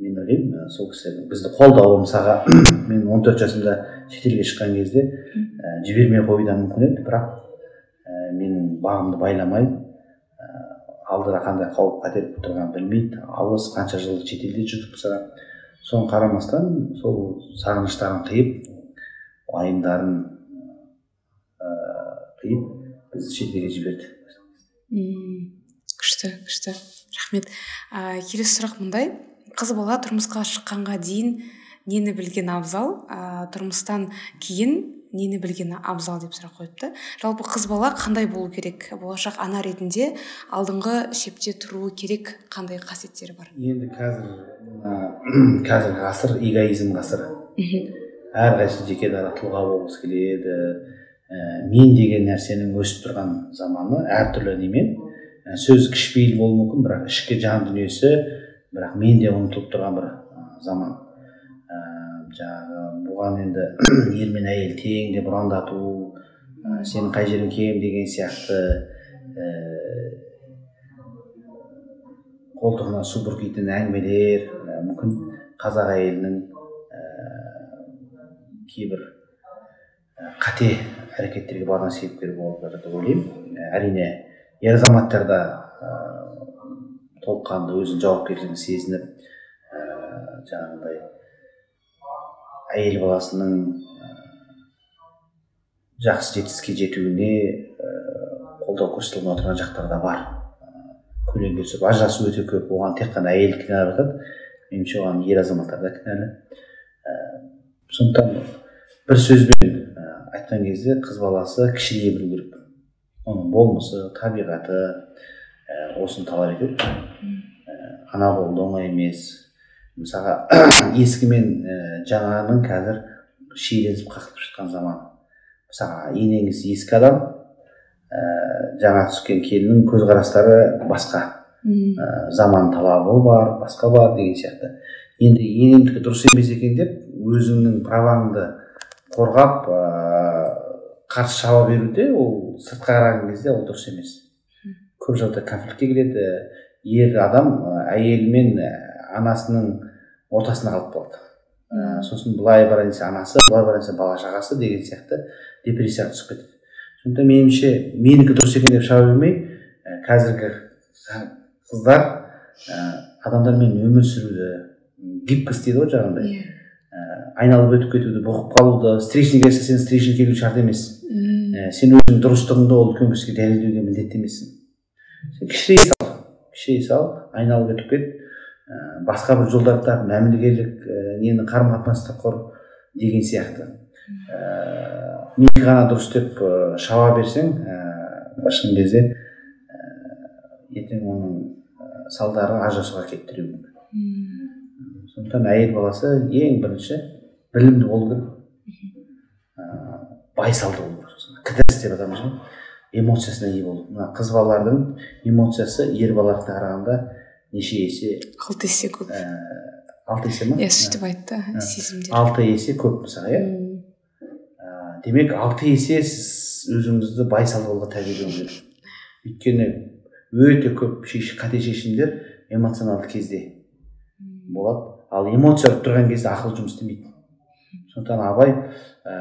Мен ойлаймын сол кісілердің бізді қолдауы мысалға мен 14 жасымда шетелге шыққан кезде ә, жібермей қоюы да мүмкін еді. Бірақ ә, менің бағымды байламай ә, алдыда қандай қауіп қатер күтіп тұрғанын білмейді. Алыс қанша жыл шетелде жүрдік болса соған қарамастан сол сағыныштарын қиып уайымдарын ә, қиып бізді шетелге жіберді күшті күшті. Рахмет. Ә, келесі сұрақ мындай қыз бала тұрмысқа шыққанға дейін нені білген абзал ә, тұрмыстан кейін нені білгені абзал деп сұрақ қойыпты. Жалпы қыз бала қандай болу керек? Болашақ ана ретінде алдыңғы шепте тұруы керек қандай қасиеттері бар? Енді қазір мына қазіргі ғасыр эгоизм ғасыры. Әрқайсысы жеке дара тұлға болғысы келеді. Ә, мен деген нәрсенің өсіп тұрған заманы әртүрлі немен. Ә, сөз кішіпейіл болуы мүмкін бірақ ішкі жан дүниесі бірақ мен де ұмытылып тұрған бір заман. Жаңағы бұған енді ер мен әйел тең деп ұрандату сенің қай жерің кем деген сияқты ә, қолтығына су бүркейтін әңгімелер мүмкін қазақ әйелінің ә, кейбір ә, қате әрекеттерге барған себепкер болып жатыр деп ойлаймын. Әрине ер азаматтар да толыққанды өзінің жауапкершілігін сезініп ә, жаңағыдай әйел баласының ә, жақсы жетістікке жетуіне ә, қолдау көрсете алмай отырған жақтар да бар. Көлеңке түсіп ажырасу өте көп. Оған тек қана әйел кінәлап жатады меніңше оған ер азаматтар да кінәлі. Ә, сондықтан бір сөзбен ә, айтқан кезде қыз баласы кішірейе білу керек. Оның болмысы табиғаты ә, осыны талап етеді. Ә, ана болу оңай емес. Мысалға ескі мен ә, жаңаның қазір шиеленісіп қақтығып жатқан заман мысалы енеңіз ескі адам ә, жаңа түскен келіннің көзқарастары басқа. Ә, заман талабы бар басқа бар деген сияқты. Енді енемдікі дұрыс емес екен деп өзіңнің праваңды қорғап ә, қарсы шаба беруде ол сыртқа қараған кезде ол дұрыс емес. Көп жағдайда конфликтке келеді. Ер адам әйелі мен анасының ортасында қалып қалады ә, сосын былай барайын десе анасы былай барайын десе бала шағасы деген сияқты депрессияға түсіп кетеді сондықтан меніңше менікі дұрыс екен деп шаба бермей ә, қазіргі қыздар ә, адамдармен өмір сүруді гибкость дейді ғой жаңағындай. Иә. Айналып өтіп кетуді бұғып қалуды встречный келсе сен встречный келу шарт емес. Ә, сен өзіңнің дұрыстығыңды ол үлкен кісіге дәлелдеуге міндетті емессің. Сен кішірей сал кішірей сал айналып өтіп кет. Басқа бір жолдарды тап мәмілегерлік ә, нені қарым қатынасты құр деген сияқты. Ә, менікі ғана дұрыс деп ә, шаба берсең ә, шын кезде ә, ертең оның ә, салдары ажырасуға әкеліп тіреуі мүмкін. Сондықтан әйел баласы ең бірінші білімді болу керек. Ыыы байсалды болу керек кідіріс деп атаймыз ғой. Эмоциясына ие болу. Мына қыз балалардың эмоциясы ер балаларға қарағанда неше есе? Алты есе көп. Ііі алты есе ма? Иә сөйтіп айтты сезімдер алты есе көп мысалы иә. Ә, демек алты есе сіз өзіңізді байсалды болуға тәрбиелеуіңіз керек өйткені өте көп шеш, қате шешімдер эмоционалды кезде болады. Ал эмоция тұрған кезде ақыл жұмыс істемейді. Сондықтан абай ә,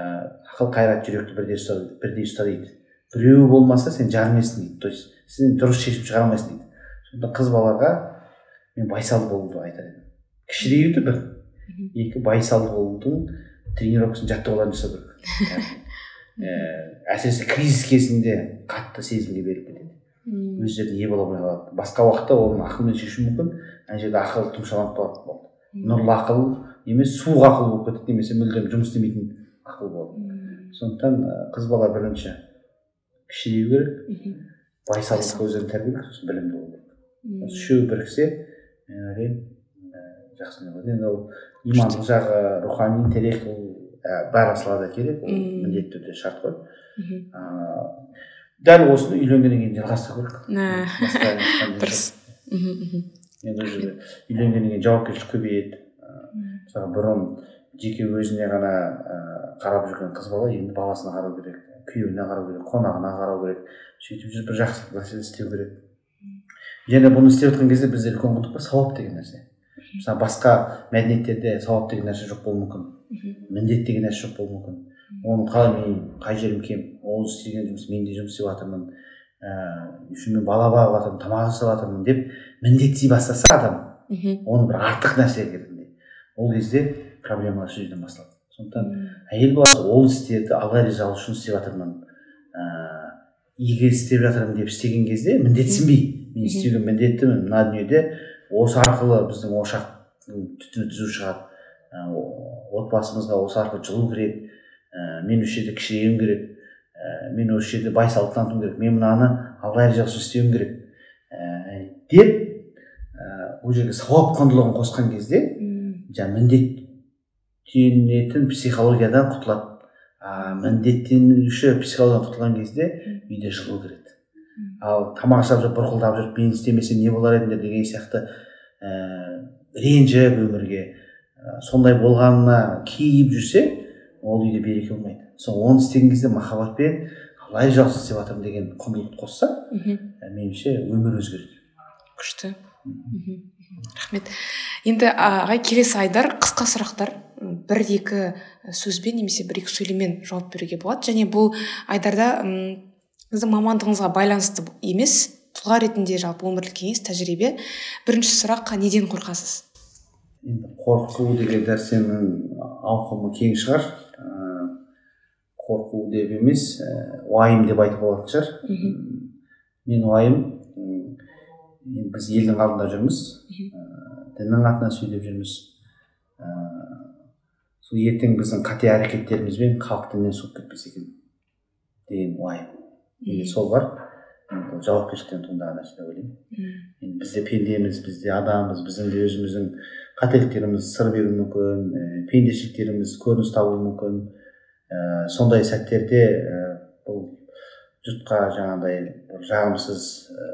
ақыл қайрат жүректі бірдей ұста бірдей ұста дейді біреуі болмаса сен жарымайсың дейді. То есть сен дұрыс шешім шығара алмайсың дейді. Сондықтан қыз балаларға мен байсалды болуды айтар едім. Кішіреюді бір екі байсалды болудың тренировкасын жаттығуларын жасау керек ә, әсіресе кризис кезінде қатты сезімге беріліп кетеді. Өздеріне ие бола алмай қалады. Басқа уақытта оны ақылмен шешу мүмкін ана жерде ақыл тұмшаланып қалады болды. Нұрлы ақыл емес суық ақыл болып кетеді немесе мүлдем жұмыс істемейтін ақыл болады сондықтан қыз бала бірінші кішірею керек. Байсалдыққа өздерін тәрбиелеу керек сосын білімді болу керек. Осы үшеуі біріксе мен ойлаймын. Жақсы болады енді ол имандық жағы рухани интеллект ол ә, барлық салада керек. Ол міндетті түрде шарт қой. Ыыы дәл осыны үйленгеннен кейін жалғастыру керек. Ә, дұрыс. Енді уже үйленгеннен кейін жауапкершілік көбейеді. Мысалы бұрын жеке өзіне ғана қарап жүрген қыз бала енді баласына қарау керек күйеуіне қарау керек қонағына қарау керек. сөйтіп жүріп бір жақсы нәрсе істеу керек. Және бұны істеп жатқан кезде бізде үлкен құндық бар сауап деген нәрсе. Мысалы басқа мәдениеттерде сауап деген нәрсе жоқ болуы мүмкін. Міндет деген нәрсе жоқ болуы мүмкін. Оны қалай мен қай жерім кем ол істеген жұмыс мен де жұмыс істеп жатырмын үшін мен бала бағып жатырмын тамақ жасап жатырмын деп міндеттей бастаса адам Мхм. оны бір артық нәрсе ретінде ол кезде проблемалар сол жерден басталады. Сондықтан әйел баласы ол істерді алла ризалығы үшін істеп жатырмын. ыыы игі істеп жатырмын деп істеген кезде міндетсінбей. Мен істеуге міндеттімін мына дүниеде осы арқылы біздің ошақтың түтіні түзу шығады. Ә, отбасымызға осы арқылы жылу кіреді. Ә, мен осы жерде кішіреюім керек. Ә, мен осы жерде байсалды танытуым керек. Мен мынаны алла ризалығы үшін істеуім керек. Ә, деп ә, жерге сауап құндылығын қосқан кезде жаңағы міндеттенетін психологиядан құтылады. А міндеттенуші психологиядан құтылған кезде үйде жылу кіреді ал тамақ жасап жүріп бұрқылдап жүріп мен істемесем не болар едіңдер деген сияқты ііі ренжіп өмірге. Ә, сондай болғанына кейіп жүрсе ол үйде береке болмайды. Сол оны істеген кезде махаббатпен алла ризалығы істеп жатырмын деген құндылықты қосса ә, меніңше өмір өзгереді. Күшті. Рахмет. Енді ағай келесі айдар қысқа сұрақтар. Бір екі сөзбен немесе бір екі сөйлеммен жауап беруге болады. Және бұл айдарда м, сіздің мамандығыңызға байланысты емес тұлға ретінде жалпы өмірлік кеңес тәжірибе. Бірінші сұрақ неден қорқасыз? Енді қорқу деген нәрсенің ауқымы кең шығар. Ыыы қорқу деп емес ііі уайым деп айтуға болатын шығар. Мен уайым біз елдің алдында жүрміз. Діннің атынан сөйлеп жүрміз. Сол ертең біздің қате әрекеттерімізбен халық діннен суып кетпесе екен деген уайым егер сол бар ол жауапкершіліктен туындаған нәрсе деп ойлаймын енді біз де пендеміз біз де адамбыз біздің де өзіміздің қателіктеріміз сыр беруі мүмкін ііі пендешіліктеріміз көрініс табуы мүмкін ә, сондай сәттерде ә, бұл жұртқа жаңағыдай бір жағымсыз ә,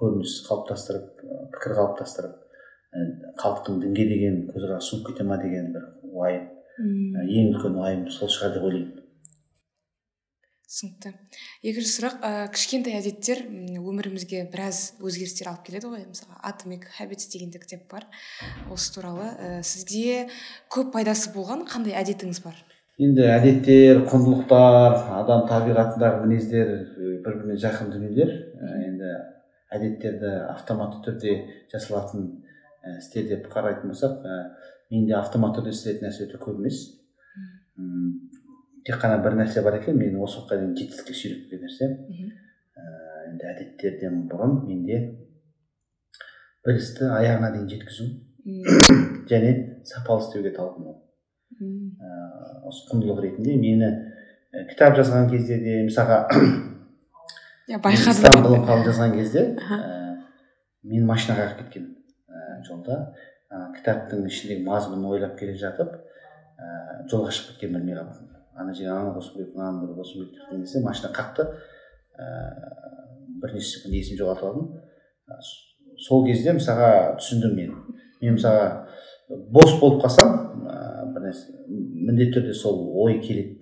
көрініс қалыптастырып пікір қалыптастырып ә, халықтың дінге деген көзқарасы суып кете ма деген бір уайым. Ең үлкен уайым сол шығар деп ойлаймын. Түсінікті. Екінші сұрақ ә, кішкентай әдеттер өмірімізге біраз өзгерістер алып келеді ғой. Мысалы atomic habits деген де кітап бар. Осы туралы ә, сізге көп пайдасы болған қандай әдетіңіз бар? Енді әдеттер құндылықтар адам табиғатындағы мінездер бір біріне жақын дүниелер. Енді әдеттерді автоматты түрде жасалатын істер деп қарайтын болсақ менде автоматты түрде істелетін нәрсе өте көп емес. Тек қана бір нәрсе бар екен мені осы уақытқа дейін жетістікке сүйреткен нәрсе. Ә, енді әдеттерден бұрын менде бір істі аяғына дейін жеткізу және сапалы істеуге талпыну. Ә, осы құндылық ретінде мені ә, кітап жазған кезде де мысалға байқадым. Ғылым жазған кезде ә, мен машина қағып кеткен ә, жолда. Ә, кітаптың ішіндегі мазмұнын ойлап келе жатып ә, жолға шығып кеткенін білмей қалыппын ана жерге ананы қосу керек мынаны бір қосу керек деген кезде машина қақты. Ыыы бірнеше секунд есімді жоғалтып алдым. Сол кезде мысалға түсіндім мен. Мен мысалға бос болып қалсам ыыы бір нәрсе міндетті түрде сол ой келеді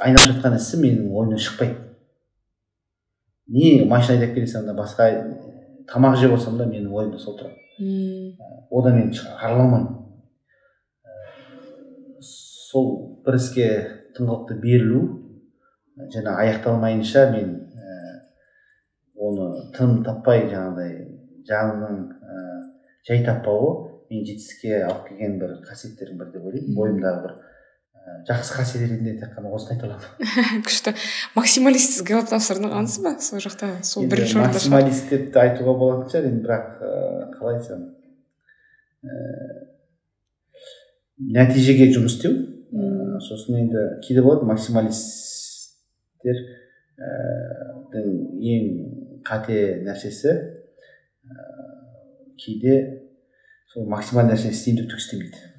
айналып жатқан ісім менің ойымнан шықпайды. Не машина айдап келе жатсам да басқа тамақ жеп отырсам да менің ойымда сол тұрады одан мен арыла алмаймын сол бір іске тыңғылықты берілу және аяқталмайынша мен оны тыным таппай жаңағыдай жанымның ә, жай таппауы мен жетістікке алып келген бір қасиеттердің бірі деп ойлаймын. Бойымдағы бір жақсы қасиет ретінде тек қана осыны айта аламын. күшті. Максималист сізге тапсырғансыз ба сол жақта? Сол бірінші орында максималист деп айтуға болатын шығар. Енді бірақ ә, қалай айтсам? Ә, нәтижеге жұмыс істеу. Ә, сосын енді кейде болады максималисттер ә, ең қате нәрсесі ә, кейде сол максималды нәрсені істеймін деп түк істемейді.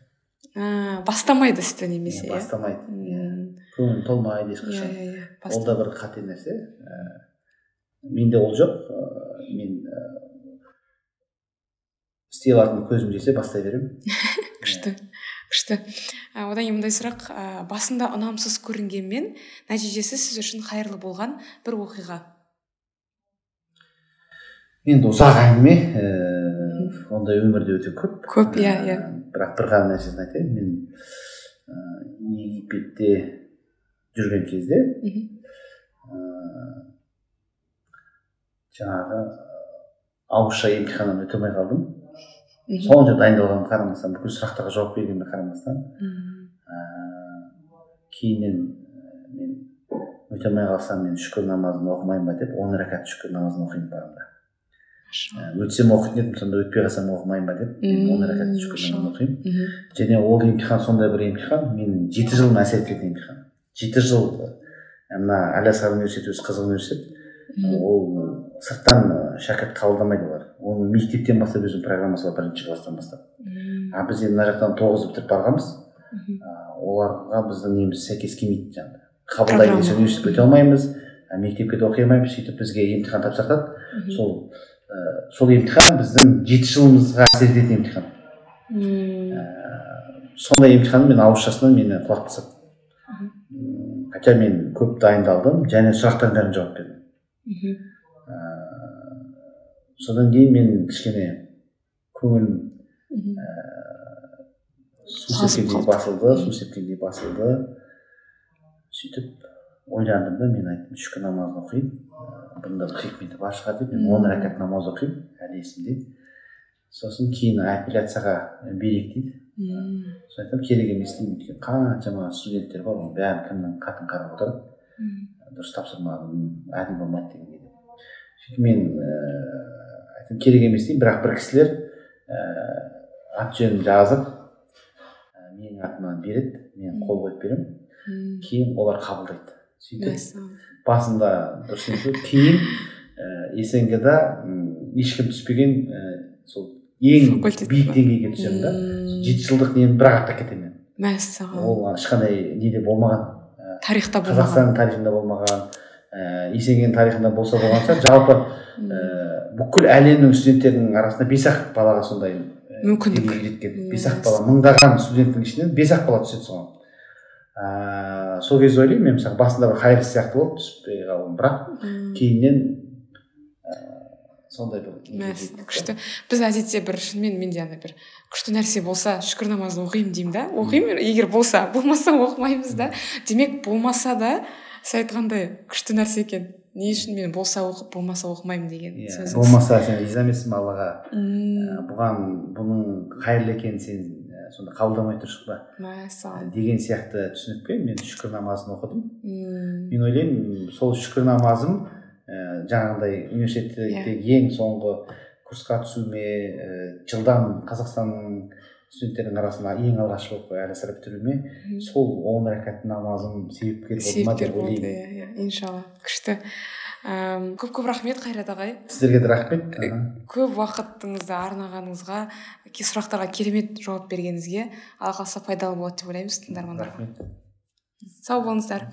Ә, бастамайды істі немесе иә бастамайды. Иә. Көңілі толмайды ешқашан иә иә ол да бір қате нәрсе. Ә, менде ол жоқ. Ә, мен ә, істей алатын көзім жесе бастай беремін. күшті күшті. Одан кейін мындай сұрақ. Ә, басында ұнамсыз көрінгенмен нәтижесі сіз үшін қайырлы болған бір оқиға? Енді ұзақ әңгіме. Ііі ондай өмірде өте көп. Көп иә иә. бірақ бір ғана нәрсесін айтайын мен ыыы египетте жүрген кезде ыыы жаңағы ауызша емтиханнан өте алмай қалдым сонша дайындалғанға қарамастан бүкіл сұрақтарға жауап бергенге қарамастан ыыы кейіннен мен өте алмай қалсам мен шүкір намазын оқымаймын ба деп он рәкат шүкір намазын оқимын барымда. Өтсем оқитын едім сонда өтпей қалсам оқымаймын ба деп он рәкат шүкір намазын оқимын және ол емтихан сондай бір емтихан. Менің жеті жылыма әсер ететін емтихан. Жеті жыл мына әл асқар университеті өзі қызық университет. Ол сырттан шәкірт қабылдамайды олар. Оны мектептен бастап өзінің программасы бар бірінші класстан бастап. А біз енді мына жақтан тоғыз бітіріп барғанбыз. Оларға біздің неміз сәйкес келмейді жаңағы қабылдай берсе университетке өте алмаймыз. Мектепке де оқи алмаймыз. сөйтіп бізге емтихан тапсыртады сол ә, сол емтихан біздің жеті жылымызға әсер ететін емтихан. Ә, сондай емтихан мен ауызшасынан мені тастады хотя мен көп дайындалдым және сұрақтардың бәріне жауап бердім. Ыыы содан кейін мен кішкене көңілім ііі су сепкендей басылды су сепкендей басылды. Сөйтіп ойландым да мен айттым шүкір намазын оқиын. Бір хикметі бар шығар деп мен он рәкат намаз оқимын әлі есімде. Сосын кейін апелляцияға берейік дейді. Сосын айтамын керек емес деймін өйткені қаншама студенттер бар оның бәрін кімнің хатын қарап отырады дұрыс тапсырмадым әділ болмайды дегенге сөйтіп мен ііі айтамын керек емес деймін бірақ бір кісілер ііі аты жөнін жазып менің атымнан береді мен қол қойып беремін. Кейін олар қабылдайды. Сөйтіп басында дұрыс емес кейін ііі снг да ешкім түспеген ііі сол ең биік деңгейге түсемін да. Жеті жылдық нені бір ақ аттап кетемін мен. Мәссаған ол ешқандай неде болмаған. Тарихта болмаған. Қазақстан тарихында болмаған. Есенген тарихында болса болған шығар. Жалпы ә, бүкіл әлемнің студенттерінің арасында бес ақ балаға сондай Мүмкіндік. жеткен. Бес ақ бала мыңдаған студенттің ішінен бес ақ бала түседі соған. Ә, сол кезде ойлаймын мен мысалы басында бір хайыр сияқты болды түспей қалдым. Бірақ кейіннен ә, сондай бір күшті. Біз әдетте бір шынымен менде андай бір күшті нәрсе болса шүкір намазын оқимын деймін да. Оқимын егер болса болмаса оқымаймыз да. Демек болмаса да сіз айтқандай күшті нәрсе екен. Не үшін мен болса оқып болмаса оқымаймын деген иә сөзіңіз? болмаса сен риза емессің аллаға ә, бұған бұның қайырлы екенін сен сонда қабылдамай тұрсың ба мәссаған деген сияқты түсінікпен мен шүкір намазын оқыдым. М, мен ойлаймын сол шүкір намазым ә, жаңағындай университеттегі ең соңғы курсқа түсуіме ә, жылдам қазақстанның студенттердің арасында ең алғаш болып әлі асыра бітіруіме сол он рәкат намазым себепкер болды ма деп ойлаймын. иә иә иншалла. Күшті. Әм, көп көп рахмет қайрат ағай. Сіздерге де рахмет. Э, көп уақытыңызды арнағаныңызға сұрақтарға керемет жауап бергеніңізге алла қаласа пайдалы болады деп ойлаймыз тыңдармандар. Рахмет. Сау болыңыздар.